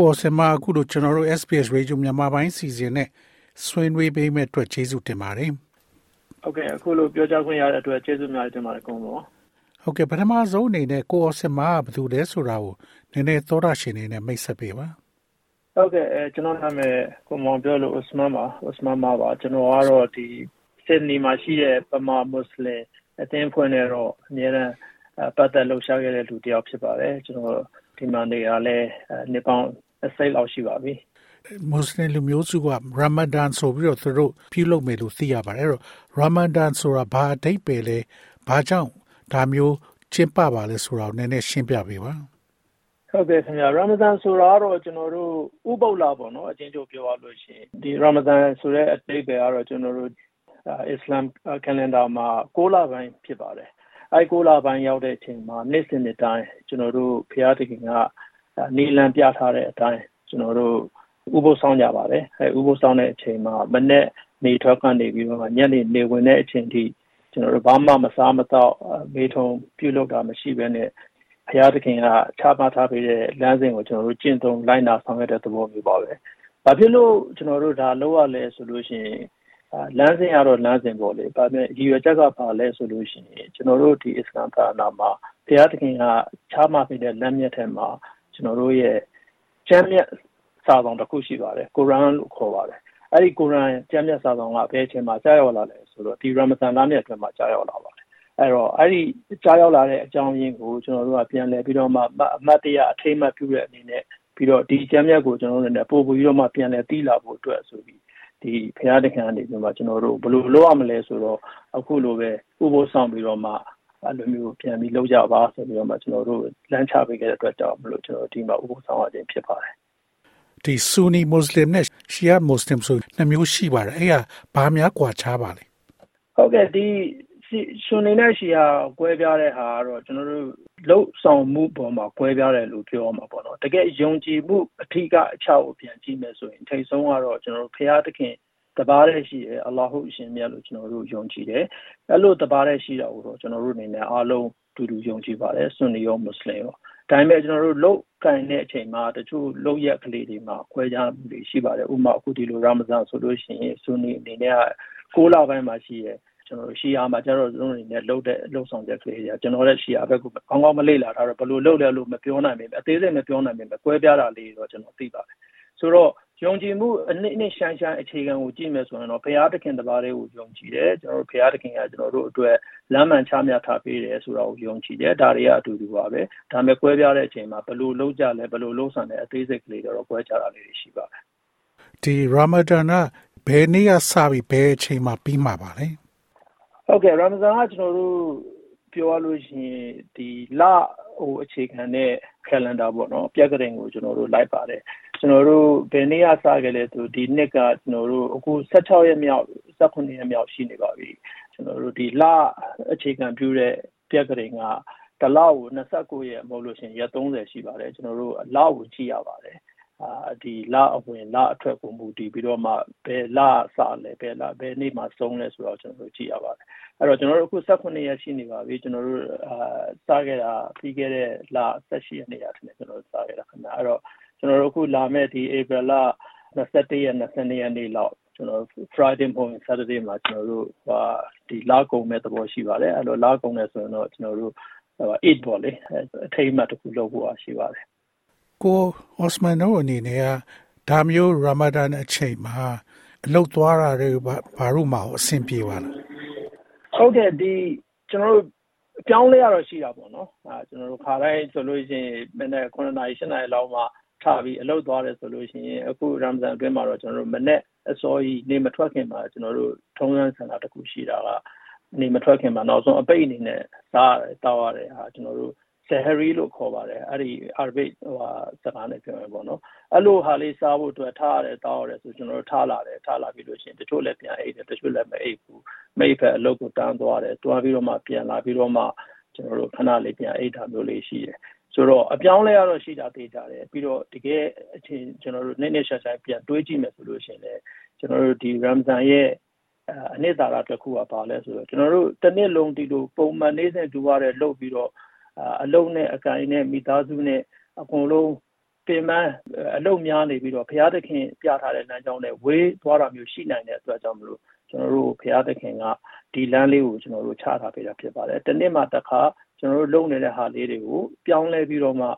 ကိုစမအခုတို့ကျွန်တော်တို့ SPS Radio မြန်မာပိုင်းစီစဉ်နဲ့ဆွေးနွေးပေးမဲ့အတွက်ကျေးဇူးတင်ပါတယ်။ဟုတ်ကဲ့အခုလိုပြောကြားခွင့်ရတဲ့အတွက်ကျေးဇူးများတင်ပါတယ်ကွန်ဘော။ဟုတ်ကဲ့ပထမဆုံးအနေနဲ့ကိုစမကဘယ်သူလဲဆိုတာကိုနည်းနည်းသောတာရှင်နေနဲ့မိတ်ဆက်ပေးပါ။ဟုတ်ကဲ့အဲကျွန်တော်နာမည်ကိုမောင်ပြောလို့ဥစမန်ပါဥစမန်ပါပါကျွန်တော်ကတော့ဒီစစ်နီမှာရှိတဲ့ပမာမွတ်စလင်အသင်းဖွင့်နေတော့အများနဲ့ပတ်သက်လှုပ်ရှားခဲ့တဲ့လူတစ်ယောက်ဖြစ်ပါတယ်ကျွန်တော်ဒီမှာနေရာလဲနေပေါင်း အစိတ်လောက်ရှိပါပြီမွတ်စလင်လူမျိုးစုကရာမဒန်ဆိုပြီးတော့သူတို့ပြုလုပ်မယ်လို့သိရပါတယ်အဲ့တော့ရာမဒန်ဆိုတာဘာအဓိပ္ပာယ်လဲဘာကြောင့်ဒါမျိုးကျင့်ပပါလဲဆိုတာကိုနည်းနည်းရှင်းပြပေးပါဟုတ်ကဲ့ခင်ဗျာရာမဒန်ဆိုတာတော့ကျွန်တော်တို့ဥပုပ်လာပေါ့နော်အချင်းချုပ်ပြောရလို့ရှိရင်ဒီရာမဒန်ဆိုတဲ့အတိတ်ပဲကတော့ကျွန်တော်တို့အစ္စလာမ်ကလန်ဒါမှာ6လပိုင်းဖြစ်ပါတယ်အဲ6လပိုင်းရောက်တဲ့အချိန်မှာနေ့စဉ်နေ့တိုင်းကျွန်တော်တို့ဖျားတခင်က နီလန်ပြထားတဲ့အတိုင်းကျွန်တော်တို့ဥပုသ်ဆောင်ကြပါတယ်အဲဥပုသ်ဆောင်တဲ့အချိန်မှာမနေ့နေထွက်ကနေပြီးတော့ညနေနေဝင်တဲ့အချိန်ထိကျွန်တော်တို့ဘာမှမစားမတော့မေထုံပြုလုပ်တာမရှိဘဲနဲ့ဘုရားသခင်ကချမှတ်ထားပေးတဲ့လမ်းစဉ်ကိုကျွန်တော်တို့ကျင့်သုံးလိုက်နာဆောင်ရွက်တဲ့သဘောမျိုးပါပဲ။ဘာဖြစ်လို့ကျွန်တော်တို့ဒါလုပ်ရလဲဆိုလို့ရှိရင်လမ်းစဉ်ကတော့လမ်းစဉ်ပေါ့လေ။ဒါပေမဲ့ရည်ရွယ်ချက်ကပါလဲဆိုလို့ရှိရင်ကျွန်တော်တို့ဒီအစ္စလာမ်ဘာသာမှာဘုရားသခင်ကချမှတ်ပေးတဲ့လမ်းမြတ်ထဲမှာ ကျွန်တော်တို့ရဲ့ကျမ်းမြတ်စာဆောင်တစ်ခုရှိပါတယ်ကုရ်အာန်လို့ခေါ်ပါတယ်အဲ့ဒီကုရ်အာန်ကျမ်းမြတ်စာဆောင်ကဘယ်အချိန်မှာကြားရောက်လာလဲဆိုတော့ဒီရမဇန်လမြတ်အတွင်းမှာကြားရောက်လာပါတယ်အဲ့တော့အဲ့ဒီကြားရောက်လာတဲ့အကြောင်းရင်းကိုကျွန်တော်တို့ကပြန်လည်ပြီးတော့မှအမတ်တရအထိမ့်မှတ်ပြုတဲ့အနေနဲ့ပြီးတော့ဒီကျမ်းမြတ်ကိုကျွန်တော်တို့လည်းပို့ပြီးတော့မှပြန်လည်သိလာဖို့အတွက်ဆိုပြီးဒီဘုရားတခင်ကနေပြီးတော့ကျွန်တော်တို့ဘယ်လိုလုပ်ရမလဲဆိုတော့အခုလိုပဲဥပုသ်ဆောင်ပြီးတော့မှ အဲ့လိုမျိုးပြန်ပြီးလုပ်ကြပါဆိုပြီးတော့မှကျွန်တော်တို့လမ်းချပေးခဲ့တဲ့အတွက်ကြောင့်မလို့ကျွန်တော်ဒီမှာဥပဆောင်ရခြင်းဖြစ်ပါတယ်ဒီဆူနီမွတ်စလင်နဲ့ရှီယာမွတ်စလင်ဆိုနှမျိုးရှိပါတယ်အဲ့ဒါဘာများကွာခြားပါလဲဟုတ်ကဲ့ဒီဆူနီနဲ့ရှီယာကွဲပြားတဲ့ဟာကတော့ကျွန်တော်တို့လှုပ်ဆောင်မှုပေါ်မှာကွဲပြားတယ်လို့ပြောမှာပေါ့နော်တကယ်ယုံကြည်မှုအထီးကအချောက်ကိုပြန်ကြည့်မယ်ဆိုရင်ထိတ်ဆုံးကတော့ကျွန်တော်တို့ဖရာသခင် တပါးတည်းရှိတယ်အလ္လာဟုအရှင်မြတ်လို့ကျွန်တော်တို့ယုံကြည်တယ်အဲ့လိုတပါးတည်းရှိတာကိုတော့ကျွန်တော်တို့အနေနဲ့အားလုံးတူတူယုံကြည်ပါတယ်ဆွန်နီရောမွတ်စလင်ရောဒါပေမဲ့ကျွန်တော်တို့လုတ်ကန်တဲ့အချိန်မှာတချို့လုတ်ရက်ကလေးတွေမှာခွဲခြားမှုတွေရှိပါတယ်ဥပမာအခုဒီလိုရာမဇန်ဆိုလို့ရှိရင်ဆွန်နီအနေနဲ့6လပိုင်းမှာရှိရဲ့ကျွန်တော်တို့ရှီယာမှာကျတော့ကျွန်တော်အနေနဲ့လှုပ်တဲ့လှုပ်ဆောင်ချက်ကလေးတွေကျွန်တော်လည်းရှီယာဘက်ကကောင်းကောင်းမလေ့လာထားတော့ဘယ်လိုလှုပ်လဲလို့မပြောနိုင်ဘူးအသေးစိတ်မပြောနိုင်ဘူးကွဲပြားတာလေးတော့ကျွန်တော်သိပါတယ်ဆိုတော့ ယုံကြည်မှုအနည်းနဲ့ရှမ်းရှမ်းအခြေခံကိုကြည့်မယ်ဆိုရင်တော့ဘုရားသခင်တပါးလေးကိုယုံကြည်တယ်ကျွန်တော်တို့ဘုရားသခင်ကကျွန်တော်တို့အတွက်လမ်းမှန်ချမြထားပေးတယ်ဆိုတာကိုယုံကြည်တယ်ဒါတွေကအတူတူပါပဲဒါမဲ့ကွဲပြားတဲ့အချိန်မှာဘယ်လိုလုပ်ကြလဲဘယ်လိုလုပ်ဆန်တဲ့အသေးစိတ်ကလေးတော့ကွဲခြားတာလေးတွေရှိပါတယ်ဒီရာမဒန်ကဘယ်နေ့ကစပြီးဘယ်အချိန်မှာပြီးမှာပါလဲဟုတ်ကဲ့ရာမဇန်ကကျွန်တော်တို့ပြောရလို့ရှိရင်ဒီလဟိုအခြေခံတဲ့ calendar ပေါ့နော်ပြက်ကရင်ကိုကျွန်တော်တို့လိုက်ပါတယ် ကျွန်တော်တို့ဘယ်နေ့ကစခဲ့လဲဆိုဒီနှစ်ကကျွန်တော်တို့အခု16ရက်မြောက်18ရက်မြောက်ရှိနေပါပြီကျွန်တော်တို့ဒီလအခြေခံပြုတဲ့ပြက်ကရင်ကတလောက်ကို29ရက်မဟုတ်လို့ရှိရင်ရက်30ရှိပါတယ်ကျွန်တော်တို့လောက်ကိုကြည့်ရပါတယ်အာဒီလအဝင်လအထွက်ကိုမူတည်ပြီးတော့မှဘယ်လစလဲဘယ်လဘယ်နေ့မှဆုံးလဲဆိုတော့ကျွန်တော်တို့ကြည့်ရပါတယ်အဲ့တော့ကျွန်တော်တို့အခု18ရက်ရှိနေပါပြီကျွန်တော်တို့အာစခဲ့တာပြီးခဲ့တဲ့လ18ရက်နေ့ရာထင်တယ်ကျွန်တော်တို့စခဲ့တာခင်ဗျာအဲ့တော့ ကျွန်တော်တို့အခုလာမဲ့ဒီ April လ21ရက်22ရက်နေ့လောက်ကျွန်တော် Friday morning Saturday မှာကျွန်တော်တို့ဟာဒီလာကုန်မဲ့သဘောရှိပါတယ်အဲ့လိုလာကုန်နေဆိုရင်တော့ကျွန်တော်တို့8ပေါ့လေအထိမ်းအမှတ်တစ်ခုလုပ်ဖို့ရှိပါတယ်ကိုအော့စမန်တို့အနေနဲ့ကဒါမျိုးရာမာဒန်အချိန်မှာအလုတ်သွားတာတွေဘာလို့မအောင်အဆင်ပြေပါလားဟုတ်ကဲ့ဒီကျွန်တော်တို့ပြောင်းလဲရတော့ရှိတာပေါ့နော်အဲကျွန်တော်တို့ခါတိုင်းဆိုလို့ရှိရင်မနေ့9နာရီ10နာရီလောက်မှ ထပြီးအလုပ်သွားတယ်ဆိုလို့ရှိရင်အခုရမ်ဇန်အတွင်းမှာတော့ကျွန်တော်တို့မနေ့အစောကြီးနေမထွက်ခင်မှာကျွန်တော်တို့ထုံးစံဆန္ဒတစ်ခုရှိတာကနေမထွက်ခင်မှာနောက်ဆုံးအပိတ်အနေနဲ့စားတောက်ရတယ်ဟာကျွန်တော်တို့ Sahari လို့ခေါ်ပါတယ်အဲ့ဒီ Arabic ဟိုဟာစကားနဲ့ပြောရင်ပေါ့နော်အဲ့လိုဟာလေးစားဖို့အတွက်ထားရတယ်တောက်ရတယ်ဆိုကျွန်တော်တို့ထားလာတယ်ထားလာပြီးလို့ရှိရင်တချို့လည်းပြန်အိတ်တယ်တချို့လည်းမအိတ်ဘူးမိတ်ဖက်အလုပ်ကိုတန်းသွားတယ်တွားပြီးတော့မှပြန်လာပြီးတော့မှကျွန်တော်တို့ခဏလေးပြန်အိတ်တာမျိုးလေးရှိတယ် ဆိုတော့အပြောင်းလဲရတော့ရှိတာသိကြတယ်ပြီးတော့တကယ်အချင်းကျွန်တော်တို့နေ့နေ့ဆက်ဆက်ပြန်တွေးကြည့်မယ်ဆိုလို့ရှိရင်လည်းကျွန်တော်တို့ဒီ Ramzan ရဲ့အနှစ်သာရတစ်ခုကပါလဲဆိုတော့ကျွန်တော်တို့တစ်နှစ်လုံးဒီလိုပုံမှန်နေစဉ်တူရတဲ့လုပ်ပြီးတော့အလုံးနဲ့အကိုင်နဲ့မိသားစုနဲ့အကုန်လုံးပင်မအလုံးများနေပြီးတော့ဘုရားသခင်ပြထားတဲ့လမ်းကြောင်းနဲ့ဝေးသွားတာမျိုးရှိနိုင်တဲ့အတွက်ကြောင့်မလို့ကျွန်တော်တို့ဘုရားသခင်ကဒီလမ်းလေးကိုကျွန်တော်တို့ချထားပေးတာဖြစ်ပါတယ်။တနေ့မှတစ်ခါ ကျွန်တော်တို့လုပ်နေတဲ့ဟာလေးတွေကိုပြောင်းလဲပြီးတော့မှ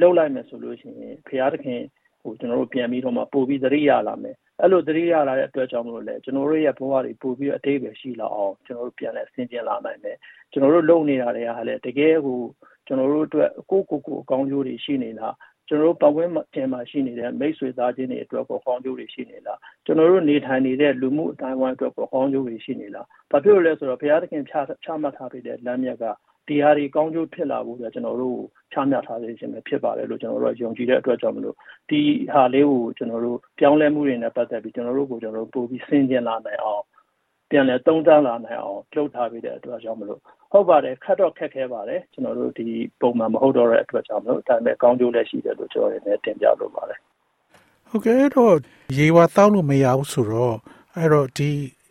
လုပ်လိုက်မယ်ဆိုလို့ရှိရင်ဘုရားသခင်ဟိုကျွန်တော်တို့ပြန်ပြီးတော့မှပို့ပြီးသတိရလာမယ်အဲ့လိုသတိရလာတဲ့အတွက်ကြောင့်မလို့လဲကျွန်တော်တို့ရဲ့ဘဝတွေပို့ပြီးအသေးပဲရှိလာအောင်ကျွန်တော်တို့ပြန်လဲဆင်ကျင်လာနိုင်တယ်ကျွန်တော်တို့လုပ်နေတာတွေကလည်းတကယ်ကိုကျွန်တော်တို့အတွက်ကိုကိုကိုအကောင်းကျိုးတွေရှိနေတာကျွန်တော်တို့ပတ်ဝန်းကျင်မှာရှိနေတဲ့မိတ်ဆွေသားချင်းတွေအတွက်ကိုကောင်းကျိုးတွေရှိနေလားကျွန်တော်တို့နေထိုင်နေတဲ့လူမှုအတိုင်းအဝိုင်းအတွက်ကိုကောင်းကျိုးတွေရှိနေလားဘာဖြစ်လို့လဲဆိုတော့ဘုရားသခင်ဖြာချမှတ်ထားပေးတဲ့လမ်းမြတ်က ဒီဟာတွေကောင်းကျိုးဖြစ်လာဖို့ဆိုကျွန်တော်တို့ချမ်းသာထားစေခြင်းပဲဖြစ်ပါတယ်လို့ကျွန်တော်တို့ယုံကြည်တဲ့အတွက်ကြောင့်မလို့ဒီဟာလေးကိုကျွန်တော်တို့ပြောင်းလဲမှုတွေနဲ့ပတ်သက်ပြီးကျွန်တော်တို့ကိုကျွန်တော်တို့ပို့ပြီးစဉ်းကျင်လာနိုင်အောင်ပြန်လဲသုံးသပ်လာနိုင်အောင်လုပ်ထားပေးတဲ့အတွက်ကြောင့်မလို့ဟုတ်ပါတယ်ခက်တော့ခက်ခဲပါတယ်ကျွန်တော်တို့ဒီပုံမှန်မဟုတ်တော့တဲ့အတွက်ကြောင့်မလို့ဒါပေမဲ့ကောင်းကျိုးလည်းရှိတယ်လို့ကျွန်တော်လည်းတင်ပြလိုပါတယ်ဟုတ်ကဲ့တော့ရေဝါတောက်လို့မရဘူးဆိုတော့အဲ့တော့ဒီ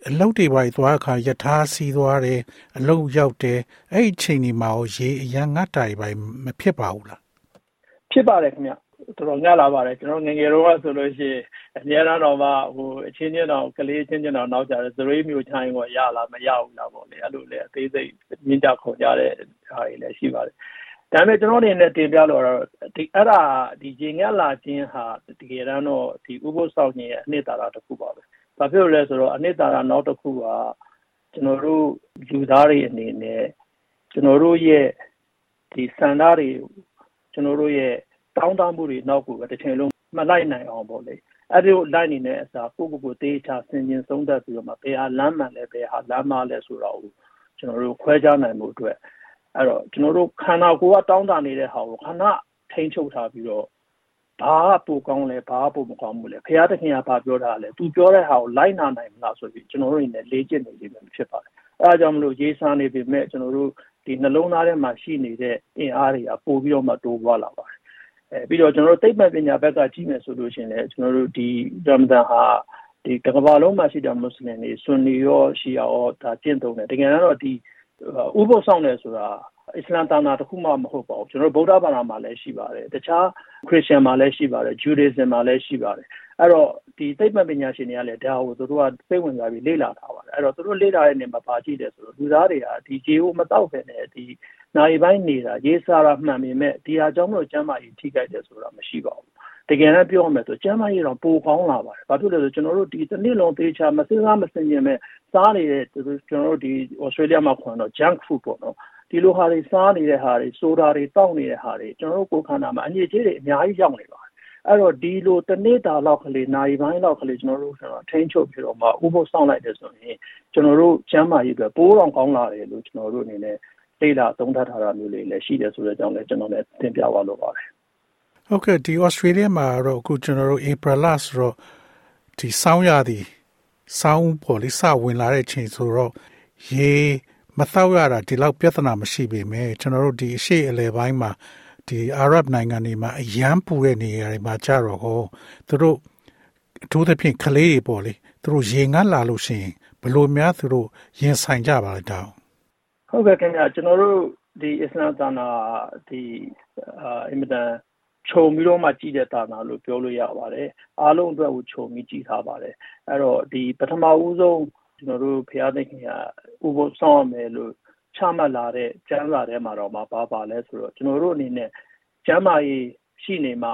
အလုတ်တွေပါသွားခါယထာစီးသွားတယ်အလုတ်ရောက်တယ်အဲ့ဒီချိန်ဒီမှာရေအရန်ငတ်တာတွေပါမဖြစ်ပါဘူးလားဖြစ်ပါတယ်ခင်ဗျတော်တော်ငတ်လာပါတယ်ကျွန်တော်ငငယ်တော့ဆိုလို့ရှိရင်အများအားတော့မှဟိုအချင်းချင်းတော့ကလေးချင်းချင်းတော့နောက်ကြတယ်သရေမျိုးချိုင်းကိုရလာမရဘူးလားပေါ့လေအဲ့လိုလေအသေးစိတ်မြင့်ကြခုန်ကြတဲ့ဟာတွေလည်းရှိပါတယ်ဒါပေမဲ့ကျွန်တော်အနေနဲ့တင်ပြလို့တော့ဒီအဲ့ဒါဒီဂျင်ငတ်လာခြင်းဟာတကယ်တော့ဒီဥပုသ်ဆောင်ခြင်းရဲ့အနှစ်သာရတစ်ခုပါပဲ။ ဘာဖြစ်လို့လဲဆိုတော့အနှစ်သာရနောက်တစ်ခုကကျွန်တော်တို့လူသားတွေအနေနဲ့ကျွန်တော်တို့ရဲ့ဒီစံသားတွေကျွန်တော်တို့ရဲ့တောင်းတမှုတွေနောက်ကိုပဲတစ်ချိန်လုံးမလိုက်နိုင်အောင်ပေါ့လေအဲ့ဒီလိုက်နေတဲ့အစားကိုကိုကိုတေးချဆင်ခြင်ဆုံးသက်ပြီးတော့မှဘယ်ဟာလမ်းမှန်လဲဘယ်ဟာလမ်းမလဲဆိုတော့ကျွန်တော်တို့ခွဲခြားနိုင်မှုအတွက်အဲ့တော့ကျွန်တော်တို့ခန္ဓာကိုယ်ကတောင်းတနေတဲ့ဟာကိုခဏထိန်းချုပ်ထားပြီးတော့ ဘာပိုကောင်းလဲဘာပိုမကောင်းဘူးလဲဖရာသခင်ကဘာပြောတာလဲသူပြောတဲ့ဟာကိုလိုက်နာနိုင်မလားဆိုပြီးကျွန်တော်တို့နေလေ့ကျင့်နေလိမ့်မယ်ဖြစ်ပါတယ်အဲဒါကြောင့်မလို့ရေးစားနေပြီမဲ့ကျွန်တော်တို့ဒီနှလုံးသားထဲမှာရှိနေတဲ့အင်အားတွေကပို့ပြီးတော့မှတိုးပွားလာပါတယ်အဲပြီးတော့ကျွန်တော်တို့သိပ္ပံပညာဘက်ကကြည့်မယ်ဆိုလို့ရှိရင်လည်းကျွန်တော်တို့ဒီရမဒန်ဟာဒီတကမ္ဘာလုံးမှာရှိတဲ့မွတ်စလင်တွေဆွန်နီရောရှီယာရောဒါကျင့်သုံးတယ်တကယ်တော့ဒီဥပုသ်ဆောင်တယ်ဆိုတာ အစ္စလမ်သာနာတစ်ခုမှမဟုတ်ပါဘူးကျွန်တော်ဗုဒ္ဓဘာသာမှာလည်းရှိပါတယ်တခြားခရစ်ယာန်မှာလည်းရှိပါတယ်ဂျူဒိဇမ်မှာလည်းရှိပါတယ်အဲ့တော့ဒီသိပ္ပံပညာရှင်တွေကလည်းဒါကိုသူတို့ကစိတ်ဝင်စားပြီးလေ့လာထားပါတယ်အဲ့တော့သူတို့လေ့လာတဲ့နေမှာပါကြည့်တယ်ဆိုတော့လူသားတွေကဒီဂျေကိုမတောက်ခင်နဲ့ဒီနိုင်ပိုင်းနေတာရေးစားတာမှန်ပေမဲ့ဒီဟာကြောင့်မလို့ကျမ်းမာရေးထိခိုက်တယ်ဆိုတာမရှိပါဘူးတကယ်တမ်းပြောမယ်ဆိုကျမ်းမာရေးတော့ပိုကောင်းလာပါတယ်။ဘာဖြစ်လို့လဲဆိုကျွန်တော်တို့ဒီတစ်နှစ်လုံးသေးချာမစင်းစားမစင်ကျင်မဲ့စားနေတဲ့ကျွန်တော်တို့ဒီ Australia မှာခွန်တော့ junk food ပေါ့နော် ဒီလိုဟာတွေစားနေတဲ့ဟာတွေဆိုတာတွေတောက်နေတဲ့ဟာတွေကျွန်တော်တို့ကိုယ်ခန္ဓာမှာအညစ်အကြေးတွေအများကြီးရောက်နေပါတယ်အဲ့တော့ဒီလိုတနေ့တာလောက်ကလေးနိုင်ပိုင်းလောက်ကလေးကျွန်တော်တို့ကျွန်တော်ထိန်းချုပ်ပြီးတော့မှဥပုသ်ဆောင်လိုက်တယ်ဆိုရင်ကျွန်တော်တို့ကျမ်းမာရေးအတွက်ပိုးတော်ကောင်းလာတယ်လို့ကျွန်တော်တို့အနေနဲ့လေ့လာသုံးသပ်ထားတာမျိုးလေးလည်းရှိတယ်ဆိုတဲ့အကြောင်းလည်းကျွန်တော်လည်းသင်ပြပါလိုပါတယ်ဟုတ်ကဲ့ဒီ Australia မှာတော့အခုကျွန်တော်တို့ April last တော့ဒီဆောင်းရသည်ဆောင်းပေါ်လေးစဝင်လာတဲ့ချိန်ဆိုတော့ရေ မတော့ရတာဒီလောက်ပြဿနာမရှိပေမဲ့ကျွန်တော်တို့ဒီအရှိအလဲပိုင်းမှာဒီအာရပ်နိုင်ငံတွေမှာအရန်ပူတဲ့နေရာတွေမှာကြတော့ဟောသူတို့အထူးသဖြင့်ကလေးတွေပေါ့လေသူတို့ရေငတ်လာလို့ရှိရင်ဘလို့များသူတို့ရင်ဆိုင်ကြပါလဲတောင်းဟုတ်ကဲ့ခင်ဗျာကျွန်တော်တို့ဒီအစ္စလာမ်သာနာဒီအာအင်မတန်ခြုံပြီးတော့မှကြည့်တဲ့သာနာလို့ပြောလို့ရပါတယ်အားလုံးအတွက်ကိုခြုံပြီးကြည့်ထားပါတယ်အဲ့တော့ဒီပထမဦးဆုံး ကျွန်တော်တို့ဖျားသိခင်ကဥပုသ်ဆောင်ရမယ်လို့ချမှတ်လာတဲ့ကျမ်းစာထဲမှာတော့မပါပါလဲဆိုတော့ကျွန်တော်တို့အနေနဲ့ကျမ်းမာရေးရှိနေမှ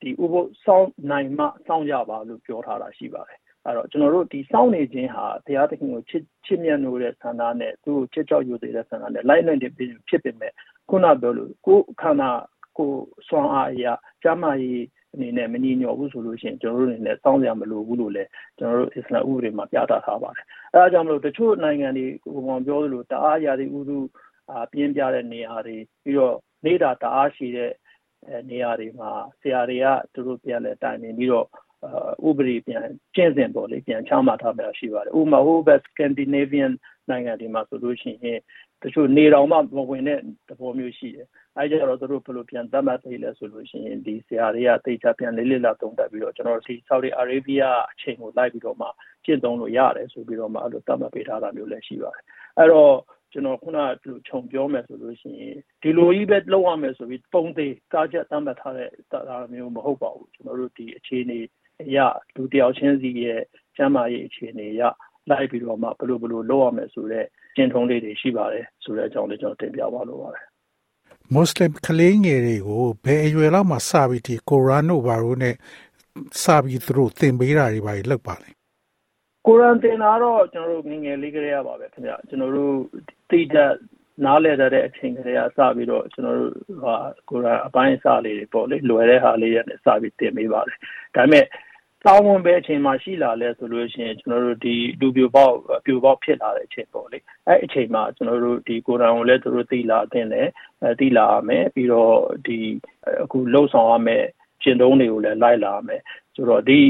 ဒီဥပုသ်ဆောင်နိုင်မှစောင့်ကြပါလို့ပြောထားတာရှိပါတယ်အဲ့တော့ကျွန်တော်တို့ဒီစောင့်နေခြင်းဟာတရားသခင်ကိုချစ်ချစ်မြတ်လို့တဲ့ဆန္ဒနဲ့သူ့ကိုချစ်ကြောက်ယူတဲ့ဆန္ဒနဲ့လိုက်နိုင်တဲ့ဖြစ်ပေမဲ့ခုနပြောလို့ကိုယ်ခန္ဓာကိုစွမ်းအားအရာကျမ်းမာရေး အနေနဲ့မညီညွတ်ဘူးဆိုလို့ရှိရင်ကျွန်တော်တို့အနေနဲ့စောင့်ရမလို့ဘူးလို့လည်းကျွန်တော်တို့အစ္စလာမ်ဥပဒေမှာပြသထားပါတယ်အဲဒါကြောင့်မလို့တချို့နိုင်ငံတွေဟိုကောင်ပြောသလိုတအားရာသီဥတုပြင်းပြတဲ့နေရာတွေပြီးတော့နေတာတအားရှိတဲ့နေရာတွေမှာဆရာတွေကသူတို့ပြန်လဲတိုင်နေပြီးတော့ဥပဒေပြန်ကျင့်စဉ်ပေါ့လေပြန်ချမှတ်ထားပြရှိပါတယ်ဥပမာဟိုဘက် Scandinavian နိုင်ငံတွေမှာဆိုလို့ရှိရင် တချို့နေတော်မှမဝင်တဲ့သဘောမျိုးရှိတယ်အဲကြတော့သူတို့ဘယ်လိုပြန်သတ်မှတ်သိလဲဆိုလို့ရှိရင်ဒီဆရာတွေကသိချပြန်လေးလေးလာသုံးသပ်ပြီးတော့ကျွန်တော်တို့ဒီ Saudi Arabia အချိန်ကိုလိုက်ပြီးတော့မှကျင့်သုံးလို့ရတယ်ဆိုပြီးတော့မှအဲ့လိုသတ်မှတ်ပေးထားတာမျိုးလည်းရှိပါတယ်အဲ့တော့ကျွန်တော်ခုနကခြုံပြောမယ်ဆိုလို့ရှိရင်ဒီလိုကြီးပဲလောက်ရမယ်ဆိုပြီးပုံသေးကားချက်သတ်မှတ်ထားတဲ့တာမျိုးမဟုတ်ပါဘူးကျွန်တော်တို့ဒီအခြေအနေအရလူတယောက်ချင်းစီရဲ့ကျန်းမာရေးအခြေအနေအရလိုက်ပြီးတော့မှဘယ်လိုဘယ်လိုလုပ်ရမယ်ဆိုတော့ ကျင့်ထုံးလေးတွေရှိပါတယ်ဆိုတဲ့အကြောင်းလေးကျွန်တော်တင်ပြပါလိုပါတယ်မွတ်စလင်ကလေးငယ်တွေကိုဘယ်အရွယ်လောက်မှစပြီးဒီကိုရန်တို့ဘာလို့နဲ့စပြီးသူတို့သင်ပေးတာတွေပါလောက်ပါလဲကိုရန်သင်တာတော့ကျွန်တော်တို့ငငယ်လေးကလေးရပါပဲခင်ဗျကျွန်တော်တို့တိကျနားလည်တဲ့အချိန်ကလေးကစပြီးတော့ကျွန်တော်တို့ဟာကိုရန်အပိုင်းအစလေးတွေပေါ့လေလွယ်တဲ့ဟာလေးနဲ့စပြီးသင်ပေးပါတယ်ဒါပေမဲ့ တောင်းဝန်ပဲအချိန်မှရှိလာလဲဆိုလို့ရှိရင်ကျွန်တော်တို့ဒီလူပြိုပေါက်ပြိုပေါက်ဖြစ်လာတဲ့အချိန်ပေါ့လေအဲ့အချိန်မှာကျွန်တော်တို့ဒီကိုယ်တိုင်ကိုလည်းသူတို့သိလာတဲ့တယ်အဲသိလာရမယ်ပြီးတော့ဒီအခုလှုပ်ဆောင်ရမယ်ကျင့်သုံးတွေကိုလည်းလိုက်လာရမယ်ဆိုတော့ဒီ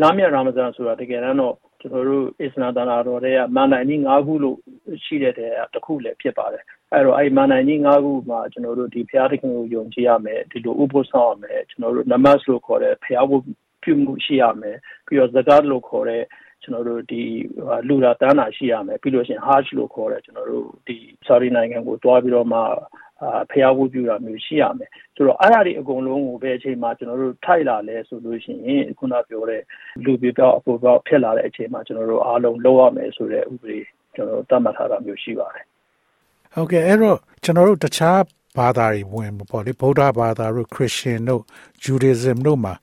လာမြရာမဇန်ဆိုတာတကယ်တော့ကျွန်တော်တို့အစ္စလာမ်သာနာတော်တွေကမန်နိုင်ကြီး၅ခုလို့ရှိတဲ့တဲ့တခုလည်းဖြစ်ပါတယ်အဲ့တော့အဲ့မန်နိုင်ကြီး၅ခုမှာကျွန်တော်တို့ဒီဘုရားသခင်ကိုယုံကြည်ရမယ်ဒီလိုဥပုသ်ဆောင်ရမယ်ကျွန်တော်တို့နမတ်လို့ခေါ်တဲ့ဘုရားဝတ် ပြုမှုရှိရမယ်ပြီးတော့ဇကာတ်လို့ခေါ်တဲ့ကျွန်တော်တို့ဒီလူလာတန်းတာရှိရမယ်ပြီးလို့ရှိရင် hajj လို့ခေါ်တဲ့ကျွန်တော်တို့ဒီ sorry နိုင်ငံကိုတွားပြီးတော့မှအာဖျားဝုပြုတာမျိုးရှိရမယ်ဆိုတော့အဲ့ဒါတွေအကုန်လုံးကိုပဲအချိန်မှာကျွန်တော်တို့ထိုက်လာလဲဆိုလို့ရှိရင်ခုနပြောတဲ့လူပြပြောက်အပေါ်ပြောက်ဖြစ်လာတဲ့အချိန်မှာကျွန်တော်တို့အားလုံးလုပ်ရမယ်ဆိုတဲ့ဥပဒေကျွန်တော်တို့သတ်မှတ်ထားတာမျိုးရှိပါတယ်ဟုတ်ကဲ့အဲ့တော့ကျွန်တော်တို့တခြားဘာသာတွေဝင်ပေါ့လေဗုဒ္ဓဘာသာတို့ခရစ်ယာန်တို့ဂျူဒိဇမ်တို့မှာ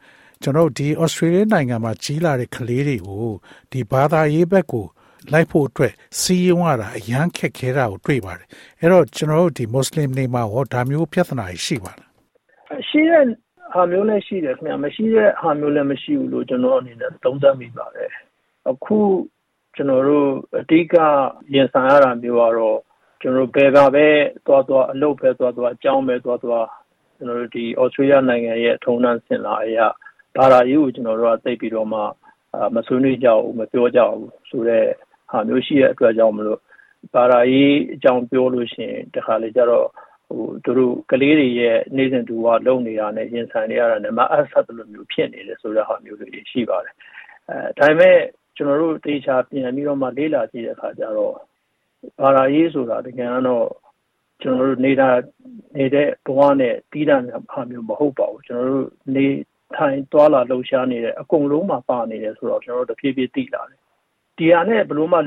ကျွန်တော်ဒီဩစတြေးလျနိုင်ငံမှာကြီးလာတဲ့ကလေးတွေကိုဒီဘာသာရေးဘက်ကိုလိုက်ဖို့အတွက်စီးရုံးရတာအရန်ခက်ခဲတာကိုတွေ့ပါတယ်အဲ့တော့ကျွန်တော်တို့ဒီမွတ်စလင်တွေမှာဟောဒါမျိုးပြဿနာရှိပါလားရှိတဲ့ဟာမျိုးလည်းရှိတယ်ခင်ဗျာမရှိတဲ့ဟာမျိုးလည်းမရှိဘူးလို့ကျွန်တော်အနေနဲ့သုံးသပ်မိပါတယ်အခုကျွန်တော်တို့အဓိကရင်ဆိုင်ရတာမျိုးကတော့ကျွန်တော်ဘယ်ကပဲသွားသွားအလုပ်ပဲသွားသွားအကြောင်းပဲသွားသွားကျွန်တော်တို့ဒီဩစတြေးလျနိုင်ငံရဲ့ထုံးတမ်းစင်လာအရာ ဘာသာရေးကိုကျွန်တော်တို့ကသိပြီးတော့မှမဆွေးနွေးကြဘူးမပြောကြဘူးဆိုတော့ဟာမျိုးရှိတဲ့အတွက်ကြောင့်မလို့ဘာသာရေးအကြောင်းပြောလို့ရှိရင်တခါလေကျတော့ဟိုသူတို့ကလေးတွေရဲ့နေစဉ်တူကလုံနေတာနဲ့ရင်ဆိုင်နေရတာနဲ့မအဆက်လိုမျိုးဖြစ်နေတယ်ဆိုတဲ့ဟာမျိုးတွေရှိပါတယ်အဲဒါပေမဲ့ကျွန်တော်တို့တေချာပြန်ပြီးတော့မှလေ့လာကြည့်တဲ့အခါကျတော့ဘာသာရေးဆိုတာတကယ်တော့ကျွန်တော်တို့နေတာနေတဲ့ဘဝနဲ့တီးတာဟာမျိုးမဟုတ်ပါဘူးကျွန်တော်တို့နေ ထိုင်သွားလာလှုပ်ရှားနေတဲ့အကုန်လုံးမှာပါနေတယ်ဆိုတော့ကျွန်တော်တို့တဖြည်းဖြည်းသိလာတယ်ဒီဟာနဲ့ဘယ်လိုမှ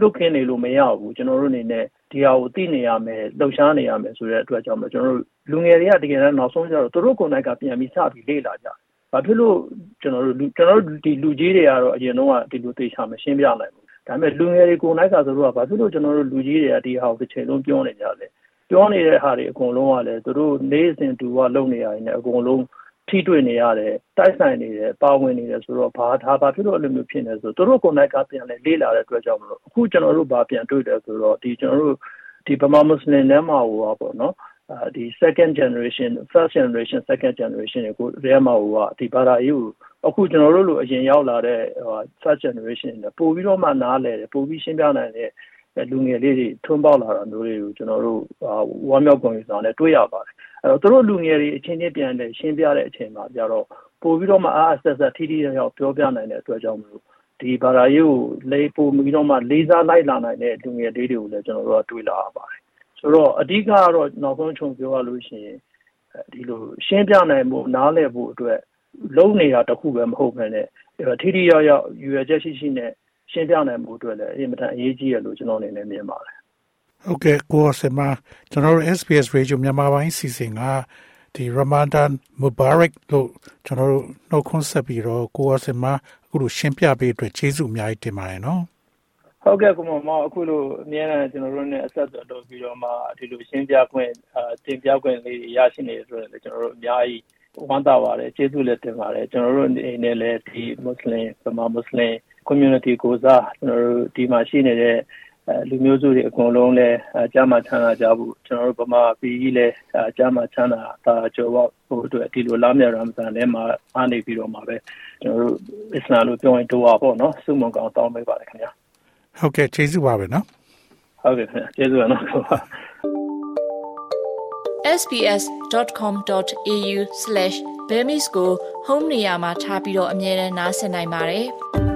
လွတ်ခင်းနေလို့မရဘူးကျွန်တော်တို့အနေနဲ့ဒီဟာကိုသိနေရမယ်လှုပ်ရှားနေရမယ်ဆိုတဲ့အတွက်ကြောင့်ကျွန်တော်တို့လူငယ်တွေကတကယ်တော့နောက်ဆုံးကျတော့သူတို့ကိုယ်တိုင်ကပြန်ပြီးစပြီးလေ့လာကြဘာဖြစ်လို့ကျွန်တော်တို့ကျွန်တော်တို့ဒီလူကြီးတွေကတော့အရင်တော့ဒီလိုသိချာမရှင်းပြနိုင်ဘူးဒါပေမဲ့လူငယ်တွေကိုယ်တိုင်ကဆိုတော့ဘာဖြစ်လို့ကျွန်တော်တို့လူကြီးတွေကဒီဟာကိုတစ်ချိန်လုံးပြောနေကြလဲပြောနေတဲ့ဟာတွေအကုန်လုံးကလည်းသူတို့နေ့စဉ်တူကလုပ်နေရတယ်အကုန်လုံး ထိတွေ့နေရတယ်တိုက်ဆိုင်နေတယ်ပါဝင်နေတယ်ဆိုတော့ဘာသာဘာဖြစ်လို့အဲ့လိုမျိုးဖြစ်နေဆိုတော့တို့ကိုနိုင်ကပြန်လဲလေးလာတဲ့အတွက်ကြောင့်မလို့အခုကျွန်တော်တို့ဘာပြန်တွေ့တယ်ဆိုတော့ဒီကျွန်တော်တို့ဒီဗမာမွတ်စလင်နဲ့မှာဟိုပါပေါ့နော်ဒီ second generation first generation second generation ကိုရဲမှာဟိုကဒီဘာသာရေးကိုအခုကျွန်တော်တို့လိုအရင်ရောက်လာတဲ့ဟို first generation နဲ့ပို့ပြီးတော့မှနားလဲတယ်ပို့ပြီးရှင်းပြနိုင်တဲ့ လူငယ်လေးတွေထွန်းပေါက်လာတာမျိုးတွေကိုကျွန်တော်တို့ဝမ်းမြောက်ကုန်ရဆောင်နဲ့တွေ့ရပါတယ်အဲ့တော့သူတို့လူငယ်တွေအချင်းချင်းပြန်လဲရှင်းပြတဲ့အချိန်မှာကြတော့ပို့ပြီးတော့မှအားအဆက်ဆက်ထိထိရောက်ပြောပြနိုင်တဲ့အတွက်ကြောင့်မလို့ဒီဘာသာရေးကိုလေးပို့ပြီးတော့မှလေးစားလိုက်လာနိုင်တဲ့လူငယ်လေးတွေကိုလည်းကျွန်တော်တို့ကတွေ့လာရပါတယ်ဆိုတော့အဓိကကတော့နောက်ဆုံးခြုံပြောရလို့ရှိရင်ဒီလိုရှင်းပြနိုင်မှုနားလည်ဖို့အတွက်လုံးနေတာတခုပဲမဟုတ်ဘဲနဲ့ထိထိရောက်ရောက်ယူရချက်ရှိရှိနဲ့ ရှင်းပြနိုင်မှုအတွက်လည်းအင်မတန်အရေးကြီးရလို့ကျွန်တော်အနေနဲ့မြင်ပါတယ်ဟုတ်ကဲ့ကိုစမကျွန်တော်တို့ SBS Radio မြန်မာပိုင်းစီစဉ်ကဒီ Ramadan Mubarak လို့ကျွန်တော်တို့နှုတ်ခွန်းဆက်ပြီးတော့ကိုစမအခုလိုရှင်းပြပေးအတွက်ကျေးဇူးအများကြီးတင်ပါတယ်နော်ဟုတ်ကဲ့ကိုမမအခုလိုအများနဲ့ကျွန်တော်တို့ ਨੇ အဆက်အသွယ်လုပ်ပြီးတော့မှဒီလိုရှင်းပြခွင့်တင်ပြခွင့်လေးရရှိနေဆိုတော့ကျွန်တော်တို့အများကြီးဝမ်းသာပါတယ်ကျေးဇူးလည်းတင်ပါတယ်ကျွန်တော်တို့အနေနဲ့လည်းဒီမွတ်စလင်ဗမာမွတ်စလင် community ကိုစားကျွန်တော်တို့ဒီမှာရှိနေတဲ့အဲလူမျိုးစုတွေအကုန်လုံးလည်းကြားမှချမ်းသာကြဖို့ကျွန်တော်တို့ဗမာပြည်ကြီးလည်းကြားမှချမ်းသာတာကြောပေါ့ဟိုအတွက်ဒီလိုလာမြရမ်ဇန်ထဲမှာအားနေပြီးတော့မှာပဲကျွန်တော်တို့အစ္စလာမ်လို့ပြောရင်ဒိုဝါပေါ့နော်စုမုံကောင်တောင်းပေးပါတယ်ခင်ဗျာဟုတ်ကဲ့ကျေးဇူးပါပဲနော်ဟုတ်ကဲ့ခင်ဗျာကျေးဇူးပါနော် sbs.com.au/bemis ကို home နေရာမှာထားပြီးတော့အမြဲတမ်းနှားဆင်နိုင်ပါတယ်။